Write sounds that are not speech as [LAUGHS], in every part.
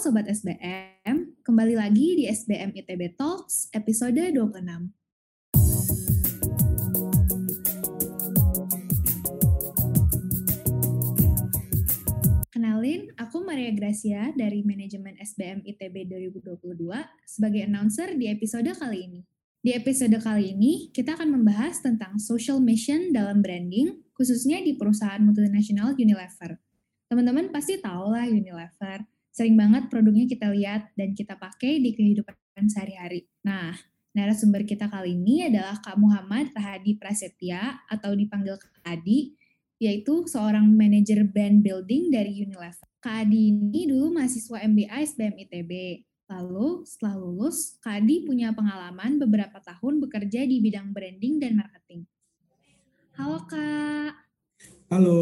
Sobat SBM, kembali lagi di SBM ITB Talks episode 26. Kenalin, aku Maria Gracia dari Manajemen SBM ITB 2022 sebagai announcer di episode kali ini. Di episode kali ini, kita akan membahas tentang social mission dalam branding, khususnya di perusahaan multinasional Unilever. Teman-teman pasti tahu lah Unilever, sering banget produknya kita lihat dan kita pakai di kehidupan sehari-hari. Nah, narasumber kita kali ini adalah Kak Muhammad Rahadi Prasetya atau dipanggil Kak Adi, yaitu seorang manajer brand building dari Unilever. Kak Adi ini dulu mahasiswa MBA SBM ITB. Lalu setelah lulus, Kak Adi punya pengalaman beberapa tahun bekerja di bidang branding dan marketing. Halo Kak. Halo.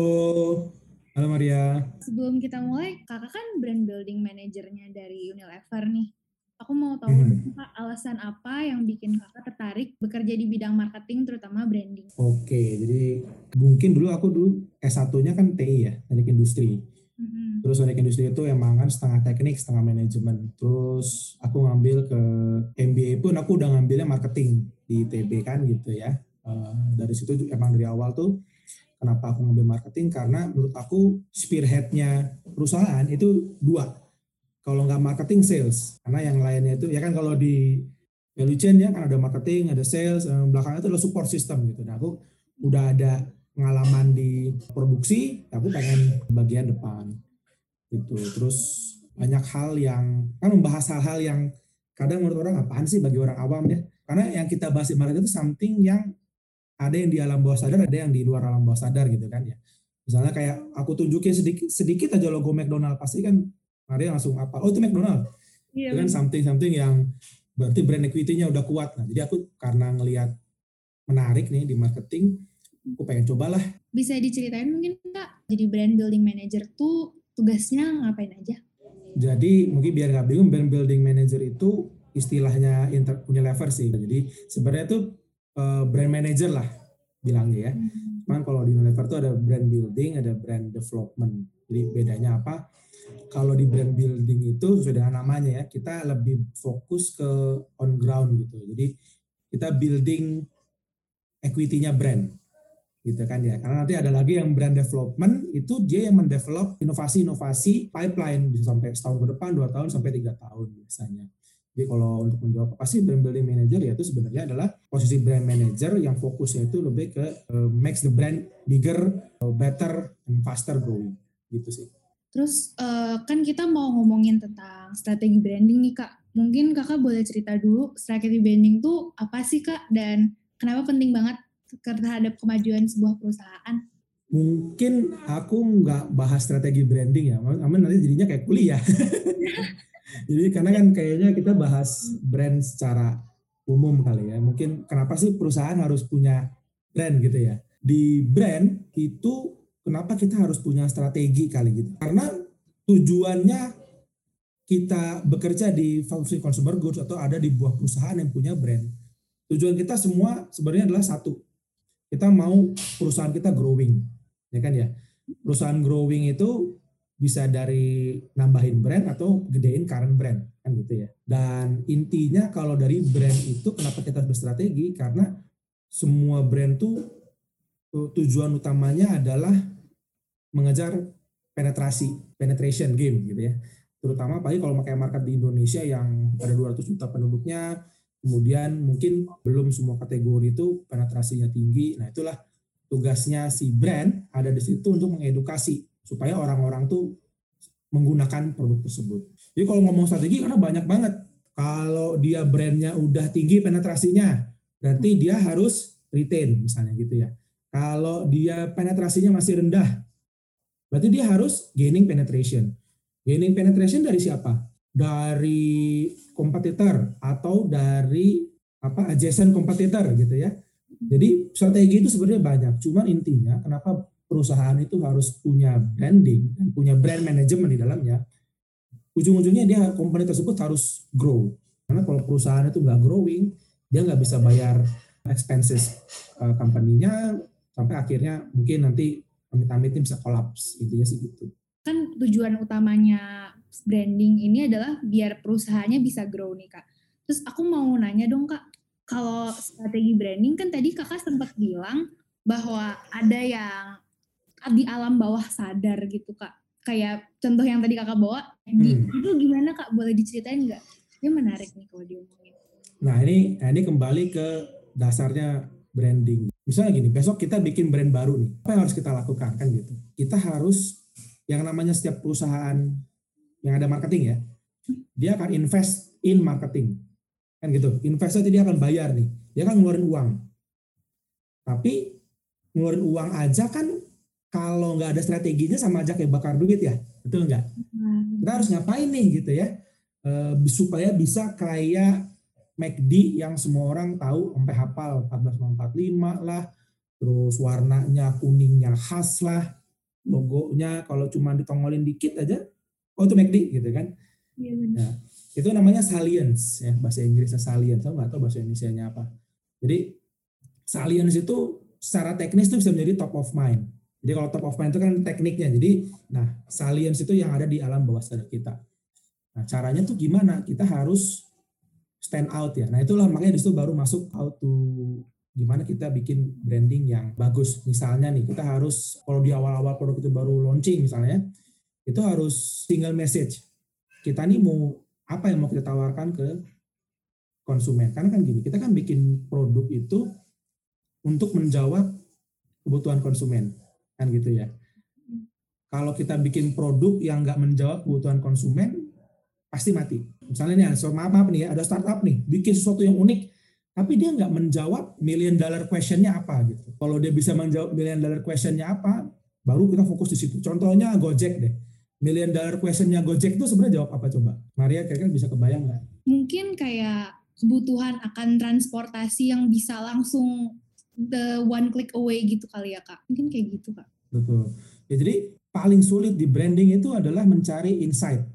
Halo Maria. Sebelum kita mulai, kakak kan brand building manajernya dari Unilever nih. Aku mau tahu hmm. Kak, alasan apa yang bikin kakak tertarik bekerja di bidang marketing terutama branding. Oke, jadi mungkin dulu aku dulu S1-nya kan TI ya, teknik industri. hmm Terus teknik industri itu emang kan setengah teknik, setengah manajemen. Terus aku ngambil ke MBA pun aku udah ngambilnya marketing di TB kan gitu ya. Uh, dari situ emang dari awal tuh Kenapa aku ngambil marketing? Karena menurut aku spearheadnya perusahaan itu dua. Kalau nggak marketing, sales. Karena yang lainnya itu, ya kan kalau di value chain ya kan ada marketing, ada sales, belakangnya itu adalah support system gitu. Nah aku udah ada pengalaman di produksi, aku pengen bagian depan gitu. Terus banyak hal yang kan membahas hal-hal yang kadang menurut orang apaan sih bagi orang awam ya. Karena yang kita bahas di marketing itu something yang ada yang di alam bawah sadar, ada yang di luar alam bawah sadar gitu kan ya. Misalnya kayak aku tunjukin sedikit sedikit aja logo McDonald pasti kan Maria langsung apa? Oh itu McDonald. Iya, itu kan something something yang berarti brand equity-nya udah kuat. Nah, jadi aku karena ngelihat menarik nih di marketing, aku pengen cobalah. Bisa diceritain mungkin Kak, jadi brand building manager tuh tugasnya ngapain aja? Jadi mungkin biar nggak bingung, brand building manager itu istilahnya punya level sih. Jadi sebenarnya tuh uh, brand manager lah bilangnya ya. Hmm. Cuman kalau di Unilever tuh ada brand building, ada brand development. Jadi bedanya apa? Kalau di brand building itu sesuai dengan namanya ya, kita lebih fokus ke on ground gitu. Jadi kita building equity-nya brand gitu kan ya. Karena nanti ada lagi yang brand development itu dia yang mendevelop inovasi-inovasi pipeline bisa sampai setahun ke depan, dua tahun sampai tiga tahun biasanya. Jadi kalau untuk menjawab apa sih brand building manager ya itu sebenarnya adalah posisi brand manager yang fokusnya itu lebih ke uh, makes the brand bigger, uh, better, and faster growing gitu sih. Terus uh, kan kita mau ngomongin tentang strategi branding nih kak. Mungkin kakak boleh cerita dulu strategi branding tuh apa sih kak dan kenapa penting banget terhadap kemajuan sebuah perusahaan? Mungkin aku nggak bahas strategi branding ya, namun nanti jadinya kayak kuliah. [LAUGHS] Jadi karena kan kayaknya kita bahas brand secara umum kali ya. Mungkin kenapa sih perusahaan harus punya brand gitu ya? Di brand itu kenapa kita harus punya strategi kali gitu? Karena tujuannya kita bekerja di fungsi consumer goods atau ada di buah perusahaan yang punya brand. Tujuan kita semua sebenarnya adalah satu. Kita mau perusahaan kita growing, ya kan ya. Perusahaan growing itu bisa dari nambahin brand atau gedein current brand kan gitu ya. Dan intinya kalau dari brand itu kenapa kita berstrategi karena semua brand tuh tujuan utamanya adalah mengejar penetrasi, penetration game gitu ya. Terutama apalagi kalau pakai market di Indonesia yang ada 200 juta penduduknya, kemudian mungkin belum semua kategori itu penetrasinya tinggi. Nah, itulah tugasnya si brand ada di situ untuk mengedukasi supaya orang-orang tuh menggunakan produk tersebut. Jadi kalau ngomong strategi karena banyak banget. Kalau dia brandnya udah tinggi penetrasinya, berarti dia harus retain misalnya gitu ya. Kalau dia penetrasinya masih rendah, berarti dia harus gaining penetration. Gaining penetration dari siapa? Dari kompetitor atau dari apa adjacent kompetitor gitu ya. Jadi strategi itu sebenarnya banyak. Cuman intinya kenapa perusahaan itu harus punya branding dan punya brand management di dalamnya, ujung-ujungnya dia company tersebut harus grow. Karena kalau perusahaan itu nggak growing, dia nggak bisa bayar expenses uh, company-nya sampai akhirnya mungkin nanti amit-amit bisa kolaps intinya sih gitu. kan tujuan utamanya branding ini adalah biar perusahaannya bisa grow nih kak. Terus aku mau nanya dong kak, kalau strategi branding kan tadi kakak sempat bilang bahwa ada yang di alam bawah sadar gitu kak. Kayak contoh yang tadi kakak bawa, hmm. itu gimana kak? Boleh diceritain nggak? Ini menarik nih kalau diomongin. Nah ini, nah ini kembali ke dasarnya branding. Misalnya gini, besok kita bikin brand baru nih. Apa yang harus kita lakukan kan gitu? Kita harus yang namanya setiap perusahaan yang ada marketing ya, dia akan invest in marketing. Kan gitu. Investor dia akan bayar nih. Dia akan ngeluarin uang. Tapi ngeluarin uang aja kan kalau nggak ada strateginya sama aja kayak bakar duit ya. Betul nggak? Hmm. Kita harus ngapain nih gitu ya. E, supaya bisa kayak McD yang semua orang tahu sampai hafal 1445 lah, terus warnanya kuningnya khas lah, logonya kalau cuma ditongolin dikit aja, oh itu McD gitu kan. Iya Nah, itu namanya salience ya bahasa Inggrisnya salience. Saya nggak tahu bahasa Indonesia-nya apa. Jadi salience itu secara teknis itu bisa menjadi top of mind. Jadi kalau top of mind itu kan tekniknya. Jadi nah salience itu yang ada di alam bawah sadar kita. Nah caranya tuh gimana? Kita harus stand out ya. Nah itulah makanya di situ baru masuk how to gimana kita bikin branding yang bagus. Misalnya nih kita harus kalau di awal-awal produk itu baru launching misalnya, itu harus single message. Kita nih mau apa yang mau kita tawarkan ke konsumen. Karena kan gini, kita kan bikin produk itu untuk menjawab kebutuhan konsumen, kan gitu ya. Kalau kita bikin produk yang nggak menjawab kebutuhan konsumen, pasti mati. Misalnya nih, so maaf, maaf nih ya, ada startup nih, bikin sesuatu yang unik, tapi dia nggak menjawab million dollar questionnya apa gitu. Kalau dia bisa menjawab million dollar questionnya apa, baru kita fokus di situ. Contohnya Gojek deh. Million dollar questionnya Gojek itu sebenarnya jawab apa coba? Maria kira-kira bisa kebayang nggak? Mungkin kayak kebutuhan akan transportasi yang bisa langsung the one click away gitu kali ya kak. Mungkin kayak gitu kak. Betul. Ya, jadi paling sulit di branding itu adalah mencari insight.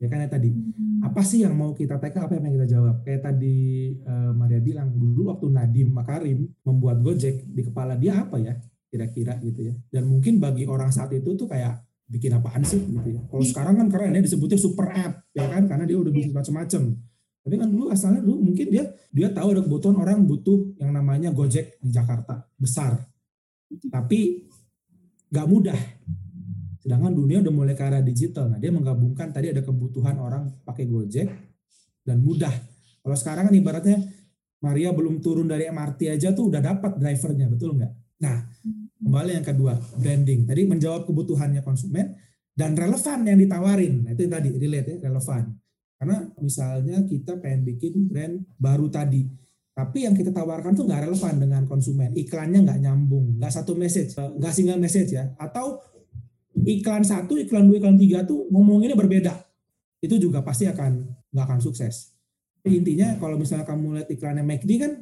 Ya kan ya tadi. Hmm. apa sih yang mau kita tackle apa yang kita jawab? Kayak tadi uh, Maria bilang dulu waktu Nadim Makarim membuat Gojek di kepala dia apa ya kira-kira gitu ya. Dan mungkin bagi orang saat itu tuh kayak bikin apaan sih? gitu ya. Kalau sekarang kan keren ya disebutnya super app ya kan? Karena dia udah bisa macam-macam tapi kan dulu asalnya dulu mungkin dia dia tahu ada kebutuhan orang butuh yang namanya Gojek di Jakarta besar tapi nggak mudah Sedangkan dunia udah mulai ke arah digital. Nah, dia menggabungkan tadi ada kebutuhan orang pakai Gojek dan mudah. Kalau sekarang kan ibaratnya Maria belum turun dari MRT aja tuh udah dapat drivernya, betul nggak? Nah, kembali yang kedua, branding. Tadi menjawab kebutuhannya konsumen dan relevan yang ditawarin. Nah, itu yang tadi relate ya, relevan. Karena misalnya kita pengen bikin brand baru tadi, tapi yang kita tawarkan tuh nggak relevan dengan konsumen. Iklannya nggak nyambung, nggak satu message, nggak single message ya. Atau iklan satu, iklan dua, iklan tiga tuh ngomonginnya berbeda. Itu juga pasti akan nggak akan sukses. Intinya kalau misalnya kamu lihat iklannya McD kan,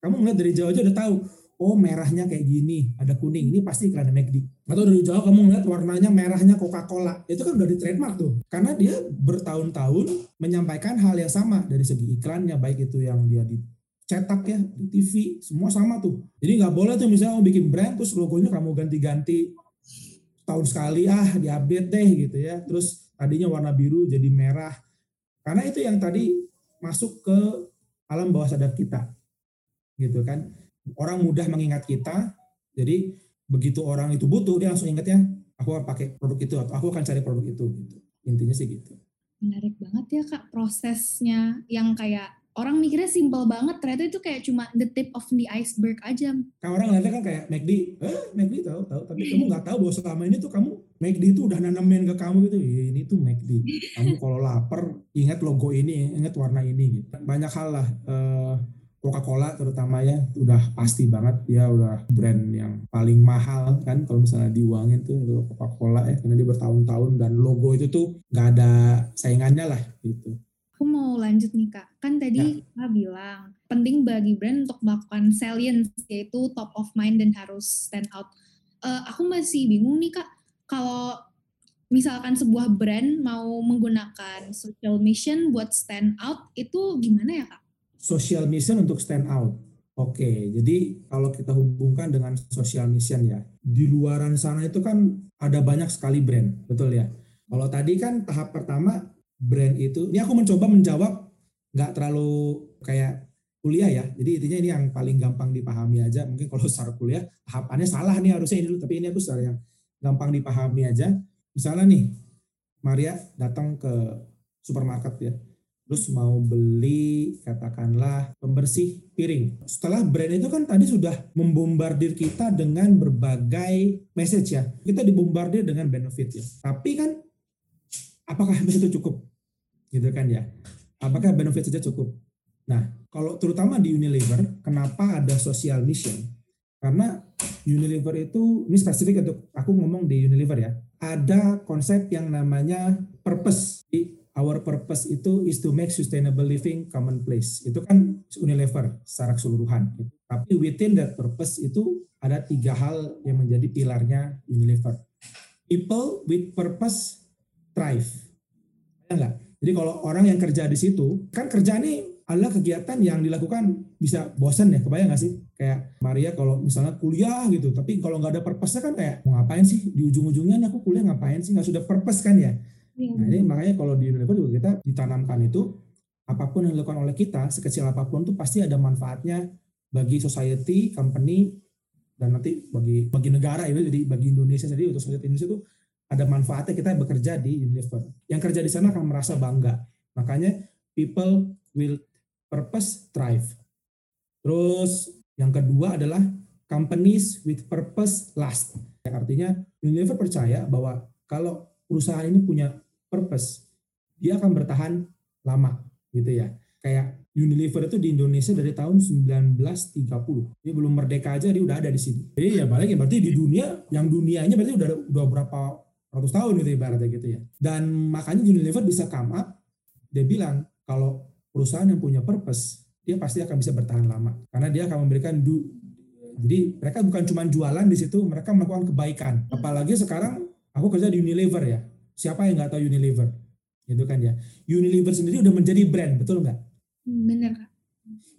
kamu ngeliat dari jauh aja udah tahu, oh merahnya kayak gini, ada kuning, ini pasti iklannya McD. Atau dari jauh kamu ngeliat warnanya merahnya Coca-Cola, itu kan udah di trademark tuh. Karena dia bertahun-tahun menyampaikan hal yang sama dari segi iklannya, baik itu yang dia di cetak ya di TV semua sama tuh jadi nggak boleh tuh misalnya mau bikin brand terus logonya kamu ganti-ganti tahun sekali ah diupdate deh gitu ya. Terus tadinya warna biru jadi merah. Karena itu yang tadi masuk ke alam bawah sadar kita. Gitu kan. Orang mudah mengingat kita. Jadi begitu orang itu butuh dia langsung ingatnya aku akan pakai produk itu atau aku akan cari produk itu gitu. Intinya sih gitu. Menarik banget ya Kak prosesnya yang kayak orang mikirnya simple banget ternyata itu kayak cuma the tip of the iceberg aja kan orang ngeliatnya kan kayak McD eh McD tahu tahu tapi kamu nggak tahu bahwa selama ini tuh kamu McD itu udah nanamin ke kamu gitu ini tuh McD kamu kalau lapar ingat logo ini ingat warna ini gitu banyak hal lah uh, Coca-Cola terutama ya udah pasti banget dia udah brand yang paling mahal kan kalau misalnya diuangin tuh Coca-Cola ya karena dia bertahun-tahun dan logo itu tuh nggak ada saingannya lah gitu aku mau lanjut nih kak. Kan tadi ya. kak bilang penting bagi brand untuk melakukan salience yaitu top of mind dan harus stand out. Uh, aku masih bingung nih kak kalau misalkan sebuah brand mau menggunakan social mission buat stand out itu gimana ya kak? Social mission untuk stand out. Oke, jadi kalau kita hubungkan dengan social mission ya, di luaran sana itu kan ada banyak sekali brand, betul ya. Kalau tadi kan tahap pertama brand itu, ini aku mencoba menjawab nggak terlalu kayak kuliah ya. Jadi intinya ini yang paling gampang dipahami aja. Mungkin kalau secara kuliah tahapannya salah nih harusnya ini dulu, tapi ini aku secara yang gampang dipahami aja. Misalnya nih, Maria datang ke supermarket ya terus mau beli katakanlah pembersih piring. Setelah brand itu kan tadi sudah membombardir kita dengan berbagai message ya. Kita dibombardir dengan benefit ya. Tapi kan apakah [LAUGHS] itu cukup? Gitu kan ya. Apakah benefit saja cukup? Nah, kalau terutama di Unilever, kenapa ada social mission? Karena Unilever itu, ini spesifik untuk aku ngomong di Unilever ya, ada konsep yang namanya purpose. Di our purpose itu is to make sustainable living commonplace. Itu kan Unilever secara keseluruhan. Tapi within that purpose itu ada tiga hal yang menjadi pilarnya Unilever. People with purpose thrive. Ya enggak? Jadi kalau orang yang kerja di situ, kan kerja ini adalah kegiatan yang dilakukan bisa bosan ya, kebayang nggak sih? Kayak Maria kalau misalnya kuliah gitu, tapi kalau nggak ada purpose kan kayak mau ngapain sih? Di ujung-ujungnya aku kuliah ngapain sih? Nggak sudah purpose kan ya? Iya. Nah ini makanya kalau di Unilever juga kita ditanamkan itu apa pun yang dilakukan oleh kita sekecil apa pun itu pasti ada manfaatnya bagi society, company dan nanti bagi bagi negara itu jadi bagi Indonesia jadi untuk society Indonesia itu ada manfaatnya kita bekerja di Unilever. Yang kerja di sana akan merasa bangga. Makanya people will purpose thrive. Terus yang kedua adalah companies with purpose last. Artinya Unilever percaya bahwa kalau perusahaan ini punya purpose, dia akan bertahan lama gitu ya. Kayak Unilever itu di Indonesia dari tahun 1930. Dia belum merdeka aja dia udah ada di sini. Jadi ya balik ya berarti di dunia yang dunianya berarti udah udah berapa ratus tahun gitu ibaratnya gitu ya. Dan makanya Unilever bisa come up dia bilang kalau perusahaan yang punya purpose dia pasti akan bisa bertahan lama karena dia akan memberikan du jadi mereka bukan cuma jualan di situ mereka melakukan kebaikan apalagi sekarang aku kerja di Unilever ya Siapa yang nggak tahu Unilever? Itu kan ya. Unilever sendiri udah menjadi brand, betul nggak? Bener kak.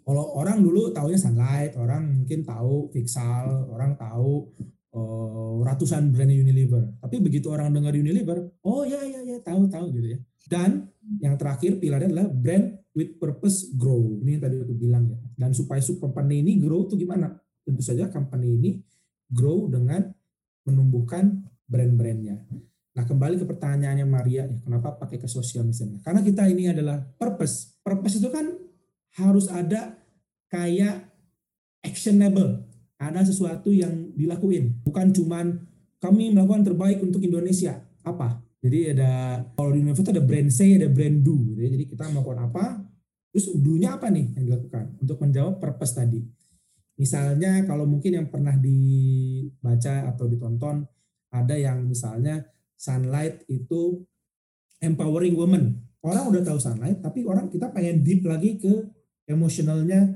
Kalau orang dulu tahunya Sunlight, orang mungkin tahu Vixal, orang tahu uh, ratusan brand Unilever. Tapi begitu orang dengar Unilever, oh ya ya ya tahu tahu gitu ya. Dan yang terakhir pilarnya adalah brand with purpose grow. Ini yang tadi aku bilang ya. Dan supaya sub company ini grow itu gimana? Tentu saja company ini grow dengan menumbuhkan brand-brandnya. Nah kembali ke pertanyaannya Maria, ya, kenapa pakai ke sosial misalnya? Karena kita ini adalah purpose. Purpose itu kan harus ada kayak actionable. Ada sesuatu yang dilakuin. Bukan cuman kami melakukan terbaik untuk Indonesia. Apa? Jadi ada, kalau di Indonesia ada brand say, ada brand do. Jadi kita melakukan apa, terus do-nya apa nih yang dilakukan? Untuk menjawab purpose tadi. Misalnya kalau mungkin yang pernah dibaca atau ditonton, ada yang misalnya sunlight itu empowering women. Orang udah tahu sunlight, tapi orang kita pengen deep lagi ke emosionalnya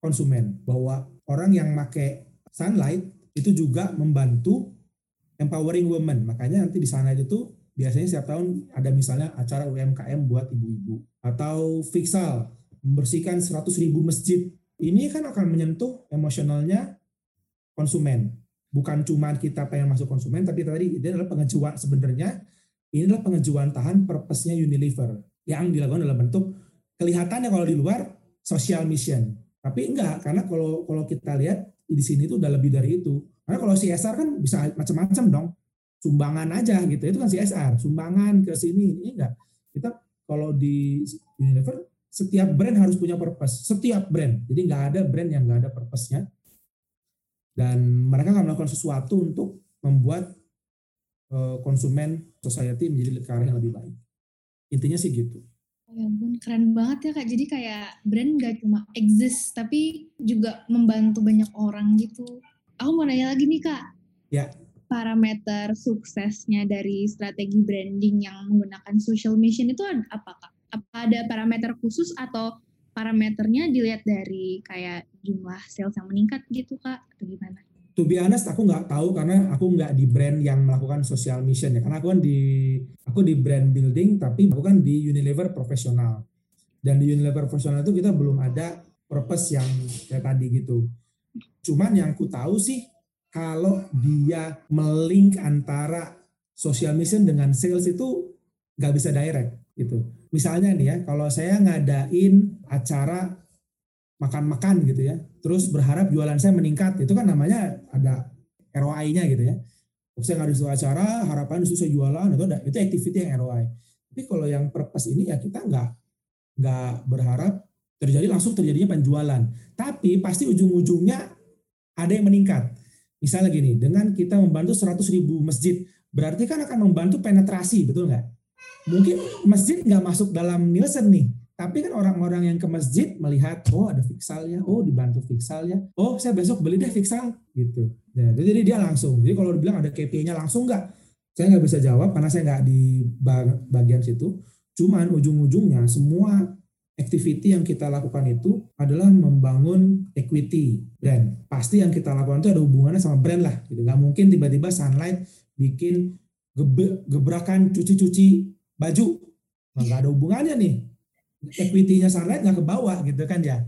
konsumen. Bahwa orang yang make sunlight itu juga membantu empowering women. Makanya nanti di sunlight itu biasanya setiap tahun ada misalnya acara UMKM buat ibu-ibu. Atau Fixal, membersihkan 100 ribu masjid. Ini kan akan menyentuh emosionalnya konsumen bukan cuma kita pengen masuk konsumen tapi tadi ini adalah pengajuan sebenarnya. Ini adalah pengajuan tahan purpose-nya Unilever. Yang dilakukan dalam bentuk kelihatannya kalau di luar social mission. Tapi enggak karena kalau kalau kita lihat di sini itu udah lebih dari itu. Karena kalau CSR kan bisa macam-macam dong. Sumbangan aja gitu. Itu kan CSR sumbangan ke sini ini enggak. Kita kalau di Unilever setiap brand harus punya purpose. Setiap brand. Jadi nggak ada brand yang nggak ada purpose-nya dan mereka akan melakukan sesuatu untuk membuat uh, konsumen society menjadi ke arah yang lebih baik. Intinya sih gitu. Ya ampun, keren banget ya kak. Jadi kayak brand gak cuma exist, tapi juga membantu banyak orang gitu. Aku mau nanya lagi nih kak. Ya. Parameter suksesnya dari strategi branding yang menggunakan social mission itu apa kak? Apa ada parameter khusus atau parameternya dilihat dari kayak jumlah sales yang meningkat gitu kak atau gimana? To be honest, aku nggak tahu karena aku nggak di brand yang melakukan social mission ya. Karena aku kan di aku di brand building, tapi aku kan di Unilever profesional. Dan di Unilever profesional itu kita belum ada purpose yang kayak tadi gitu. Cuman yang aku tahu sih kalau dia melink antara social mission dengan sales itu nggak bisa direct gitu. Misalnya nih ya, kalau saya ngadain acara makan-makan gitu ya, terus berharap jualan saya meningkat, itu kan namanya ada ROI-nya gitu ya. Saya ngadain suatu acara, harapan itu saya jualan, itu ada, itu activity yang ROI. Tapi kalau yang purpose ini ya kita nggak nggak berharap terjadi langsung terjadinya penjualan. Tapi pasti ujung-ujungnya ada yang meningkat. Misalnya gini, dengan kita membantu 100 ribu masjid, berarti kan akan membantu penetrasi, betul nggak? Mungkin masjid nggak masuk dalam Nielsen nih, tapi kan orang-orang yang ke masjid melihat, oh ada fiksalnya, oh dibantu fiksalnya, oh saya besok beli deh fiksal, gitu. Nah, jadi dia langsung. Jadi kalau dibilang ada KPI-nya langsung nggak? Saya nggak bisa jawab karena saya nggak di bagian situ. Cuman ujung-ujungnya semua activity yang kita lakukan itu adalah membangun equity brand. Pasti yang kita lakukan itu ada hubungannya sama brand lah. Gitu. Nggak mungkin tiba-tiba Sunlight bikin gebrakan cuci-cuci baju nggak ada hubungannya nih. Equity-nya Sunlight nggak ke bawah gitu kan ya.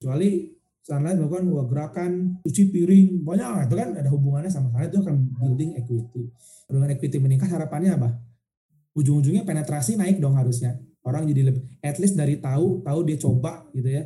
Kecuali Sunlight melakukan gerakan cuci piring banyak itu kan ada hubungannya sama Sunlight itu akan building equity. Dengan equity meningkat harapannya apa? Ujung-ujungnya penetrasi naik dong harusnya. Orang jadi lebih at least dari tahu tahu dia coba gitu ya.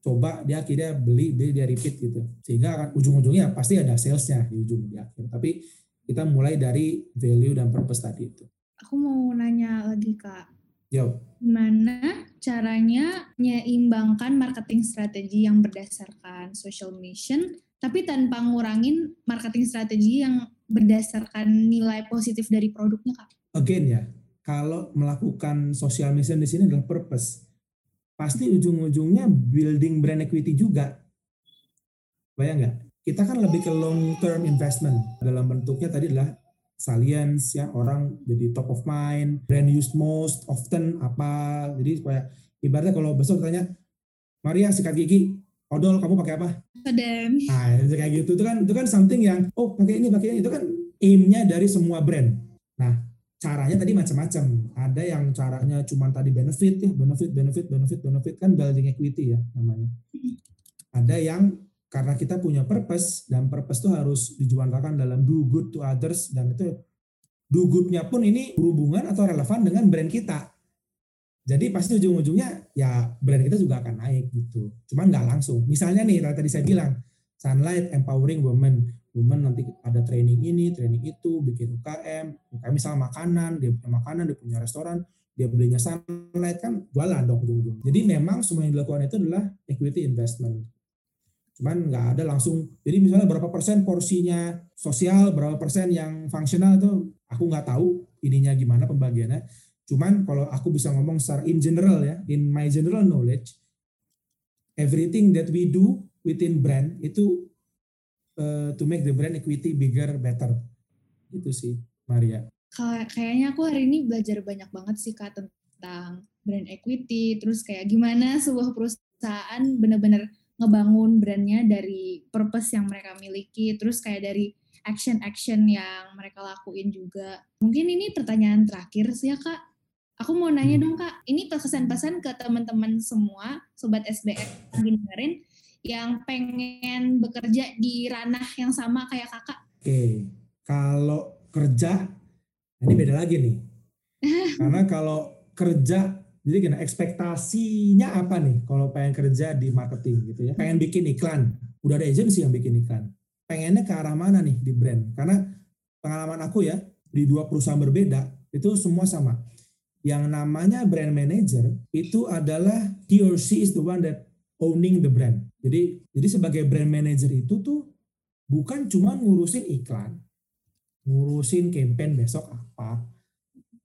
Coba dia akhirnya beli beli dia repeat gitu. Sehingga akan ujung-ujungnya pasti ada salesnya di ujung di akhir. Tapi kita mulai dari value dan purpose tadi itu Aku mau nanya lagi kak. Yo. Gimana caranya menyeimbangkan marketing strategi yang berdasarkan social mission, tapi tanpa ngurangin marketing strategi yang berdasarkan nilai positif dari produknya kak? Again ya, kalau melakukan social mission di sini adalah purpose, pasti ujung-ujungnya building brand equity juga. Bayang nggak? Kita kan lebih ke long term investment dalam bentuknya tadi adalah salience ya orang jadi top of mind brand used most often apa jadi supaya ibaratnya kalau besok tanya Maria sikat gigi odol kamu pakai apa? Sedem. Nah kayak gitu itu kan itu kan something yang oh pakai ini pakai ini itu kan aimnya dari semua brand. Nah caranya tadi macam-macam. Ada yang caranya cuma tadi benefit ya benefit benefit benefit benefit kan building equity ya namanya. Ada yang karena kita punya purpose dan purpose itu harus dijuangkan dalam do good to others dan itu do goodnya pun ini berhubungan atau relevan dengan brand kita. Jadi pasti ujung-ujungnya ya brand kita juga akan naik gitu. Cuman nggak langsung. Misalnya nih tadi saya bilang Sunlight empowering women. Women nanti ada training ini, training itu, bikin UKM. UKM misalnya makanan, dia punya makanan, dia punya restoran, dia belinya Sunlight kan jualan dong ujung-ujung. Jadi memang semua yang dilakukan itu adalah equity investment cuman nggak ada langsung. Jadi misalnya berapa persen porsinya sosial berapa persen yang fungsional itu aku nggak tahu ininya gimana pembagiannya. Cuman kalau aku bisa ngomong secara in general ya in my general knowledge everything that we do within brand itu uh, to make the brand equity bigger better. Itu sih Maria. Kayaknya aku hari ini belajar banyak banget sih kak tentang brand equity terus kayak gimana sebuah perusahaan benar-benar ngebangun brandnya dari purpose yang mereka miliki, terus kayak dari action-action yang mereka lakuin juga. Mungkin ini pertanyaan terakhir sih ya kak. Aku mau nanya hmm. dong kak, ini pesan-pesan ke teman-teman semua, sobat yang dengerin, yang pengen bekerja di ranah yang sama kayak kakak. Oke, kalau kerja, ini beda lagi nih. [LAUGHS] Karena kalau kerja jadi gini, ekspektasinya apa nih kalau pengen kerja di marketing gitu ya? Pengen bikin iklan, udah ada agensi yang bikin iklan. Pengennya ke arah mana nih di brand? Karena pengalaman aku ya, di dua perusahaan berbeda, itu semua sama. Yang namanya brand manager itu adalah he or she is the one that owning the brand. Jadi jadi sebagai brand manager itu tuh bukan cuma ngurusin iklan, ngurusin campaign besok apa,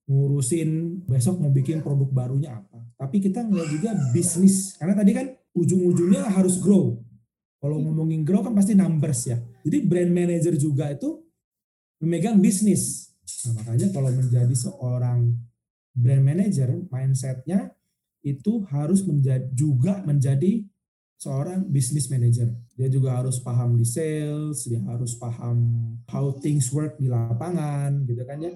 ngurusin besok mau bikin produk barunya apa. Tapi kita ngeliat juga bisnis. Karena tadi kan ujung-ujungnya harus grow. Kalau ngomongin grow kan pasti numbers ya. Jadi brand manager juga itu memegang bisnis. Nah, makanya kalau menjadi seorang brand manager, mindsetnya itu harus menjadi, juga menjadi seorang business manager. Dia juga harus paham di sales, dia harus paham how things work di lapangan, gitu kan ya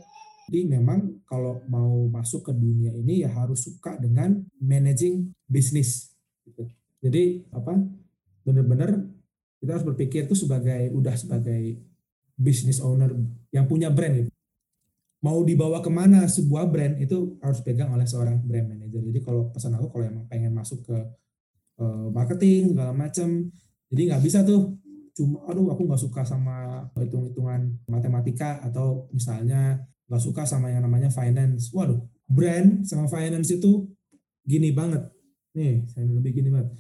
jadi memang kalau mau masuk ke dunia ini ya harus suka dengan managing bisnis. Gitu. Jadi apa benar-benar kita harus berpikir itu sebagai udah sebagai business owner yang punya brand itu mau dibawa ke mana sebuah brand itu harus pegang oleh seorang brand manager. Jadi kalau pesan aku kalau emang pengen masuk ke uh, marketing segala macam, jadi nggak bisa tuh cuma aduh aku nggak suka sama hitung-hitungan matematika atau misalnya nggak suka sama yang namanya finance. Waduh, brand sama finance itu gini banget. Nih, saya lebih gini banget.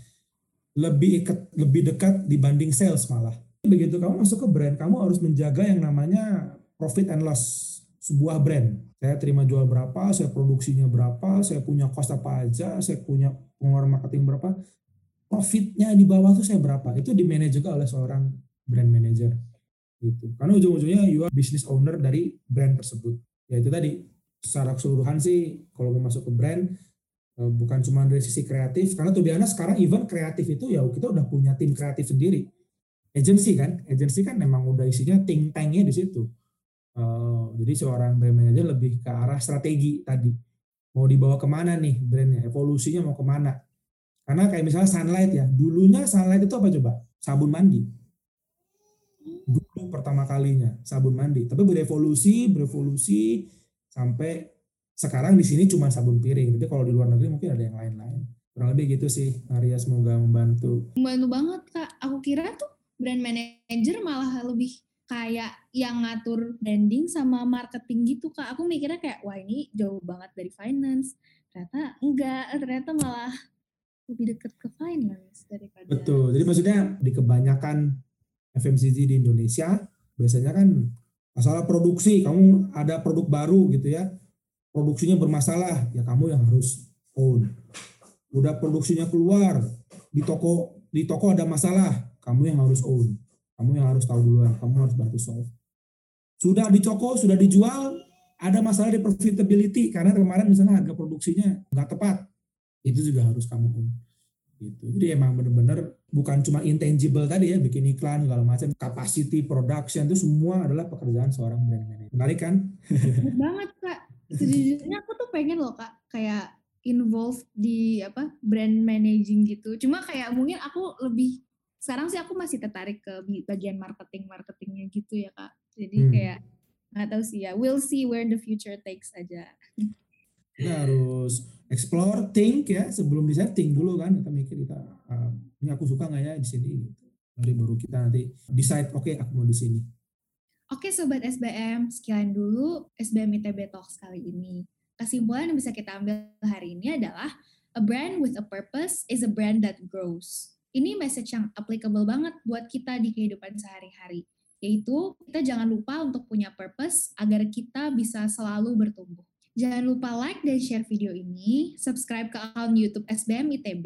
Lebih ikat, lebih dekat dibanding sales malah. Begitu kamu masuk ke brand, kamu harus menjaga yang namanya profit and loss sebuah brand. Saya terima jual berapa, saya produksinya berapa, saya punya cost apa aja, saya punya pengeluaran marketing berapa, profitnya di bawah itu saya berapa. Itu di manage juga oleh seorang brand manager. Gitu. Karena ujung-ujungnya you are business owner dari brand tersebut. Ya itu tadi, secara keseluruhan sih kalau mau masuk ke brand, eh, bukan cuma dari sisi kreatif, karena tuh biasanya sekarang even kreatif itu ya kita udah punya tim kreatif sendiri. Agency kan, agency kan memang udah isinya think tanknya di situ Uh, jadi seorang brand manager lebih ke arah strategi tadi. Mau dibawa ke mana nih brandnya, evolusinya mau ke mana. Karena kayak misalnya Sunlight ya, dulunya Sunlight itu apa coba? Sabun mandi. Dulu pertama kalinya sabun mandi. Tapi berevolusi, berevolusi sampai sekarang di sini cuma sabun piring. Tapi kalau di luar negeri mungkin ada yang lain-lain. Kurang lebih gitu sih, Maria semoga membantu. Membantu banget kak. Aku kira tuh brand manager malah lebih kayak yang ngatur branding sama marketing gitu kak. Aku mikirnya kayak wah ini jauh banget dari finance. Ternyata enggak, ternyata malah lebih deket ke finance daripada. Betul. Jadi maksudnya di kebanyakan FMCG di Indonesia biasanya kan masalah produksi. Kamu ada produk baru gitu ya, produksinya bermasalah, ya kamu yang harus own. Udah produksinya keluar di toko di toko ada masalah, kamu yang harus own kamu yang harus tahu duluan, kamu harus bantu solve. Sudah dicoko, sudah dijual, ada masalah di profitability karena kemarin misalnya harga produksinya nggak tepat. Itu juga harus kamu gitu. Jadi emang benar-benar bukan cuma intangible tadi ya, bikin iklan segala macam, capacity production itu semua adalah pekerjaan seorang brand manager. Menarik kan? banget kak. Sejujurnya aku tuh pengen loh kak, kayak involved di apa brand managing gitu. Cuma kayak mungkin aku lebih sekarang sih aku masih tertarik ke bagian marketing marketingnya gitu ya kak jadi hmm. kayak nggak tahu sih ya we'll see where the future takes aja kita harus explore think ya sebelum di setting dulu kan kita mikir kita uh, ini aku suka nggak ya di sini gitu Nanti baru kita nanti decide oke okay, aku mau di sini Oke Sobat SBM, sekian dulu SBM ITB Talks kali ini. Kesimpulan yang bisa kita ambil hari ini adalah A brand with a purpose is a brand that grows ini message yang applicable banget buat kita di kehidupan sehari-hari. Yaitu kita jangan lupa untuk punya purpose agar kita bisa selalu bertumbuh. Jangan lupa like dan share video ini, subscribe ke akun YouTube SBM ITB,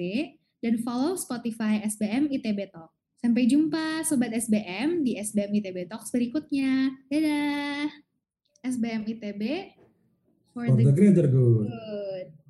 dan follow Spotify SBM ITB Talk. Sampai jumpa Sobat SBM di SBM ITB Talks berikutnya. Dadah! SBM ITB for, for the, the greater good. good.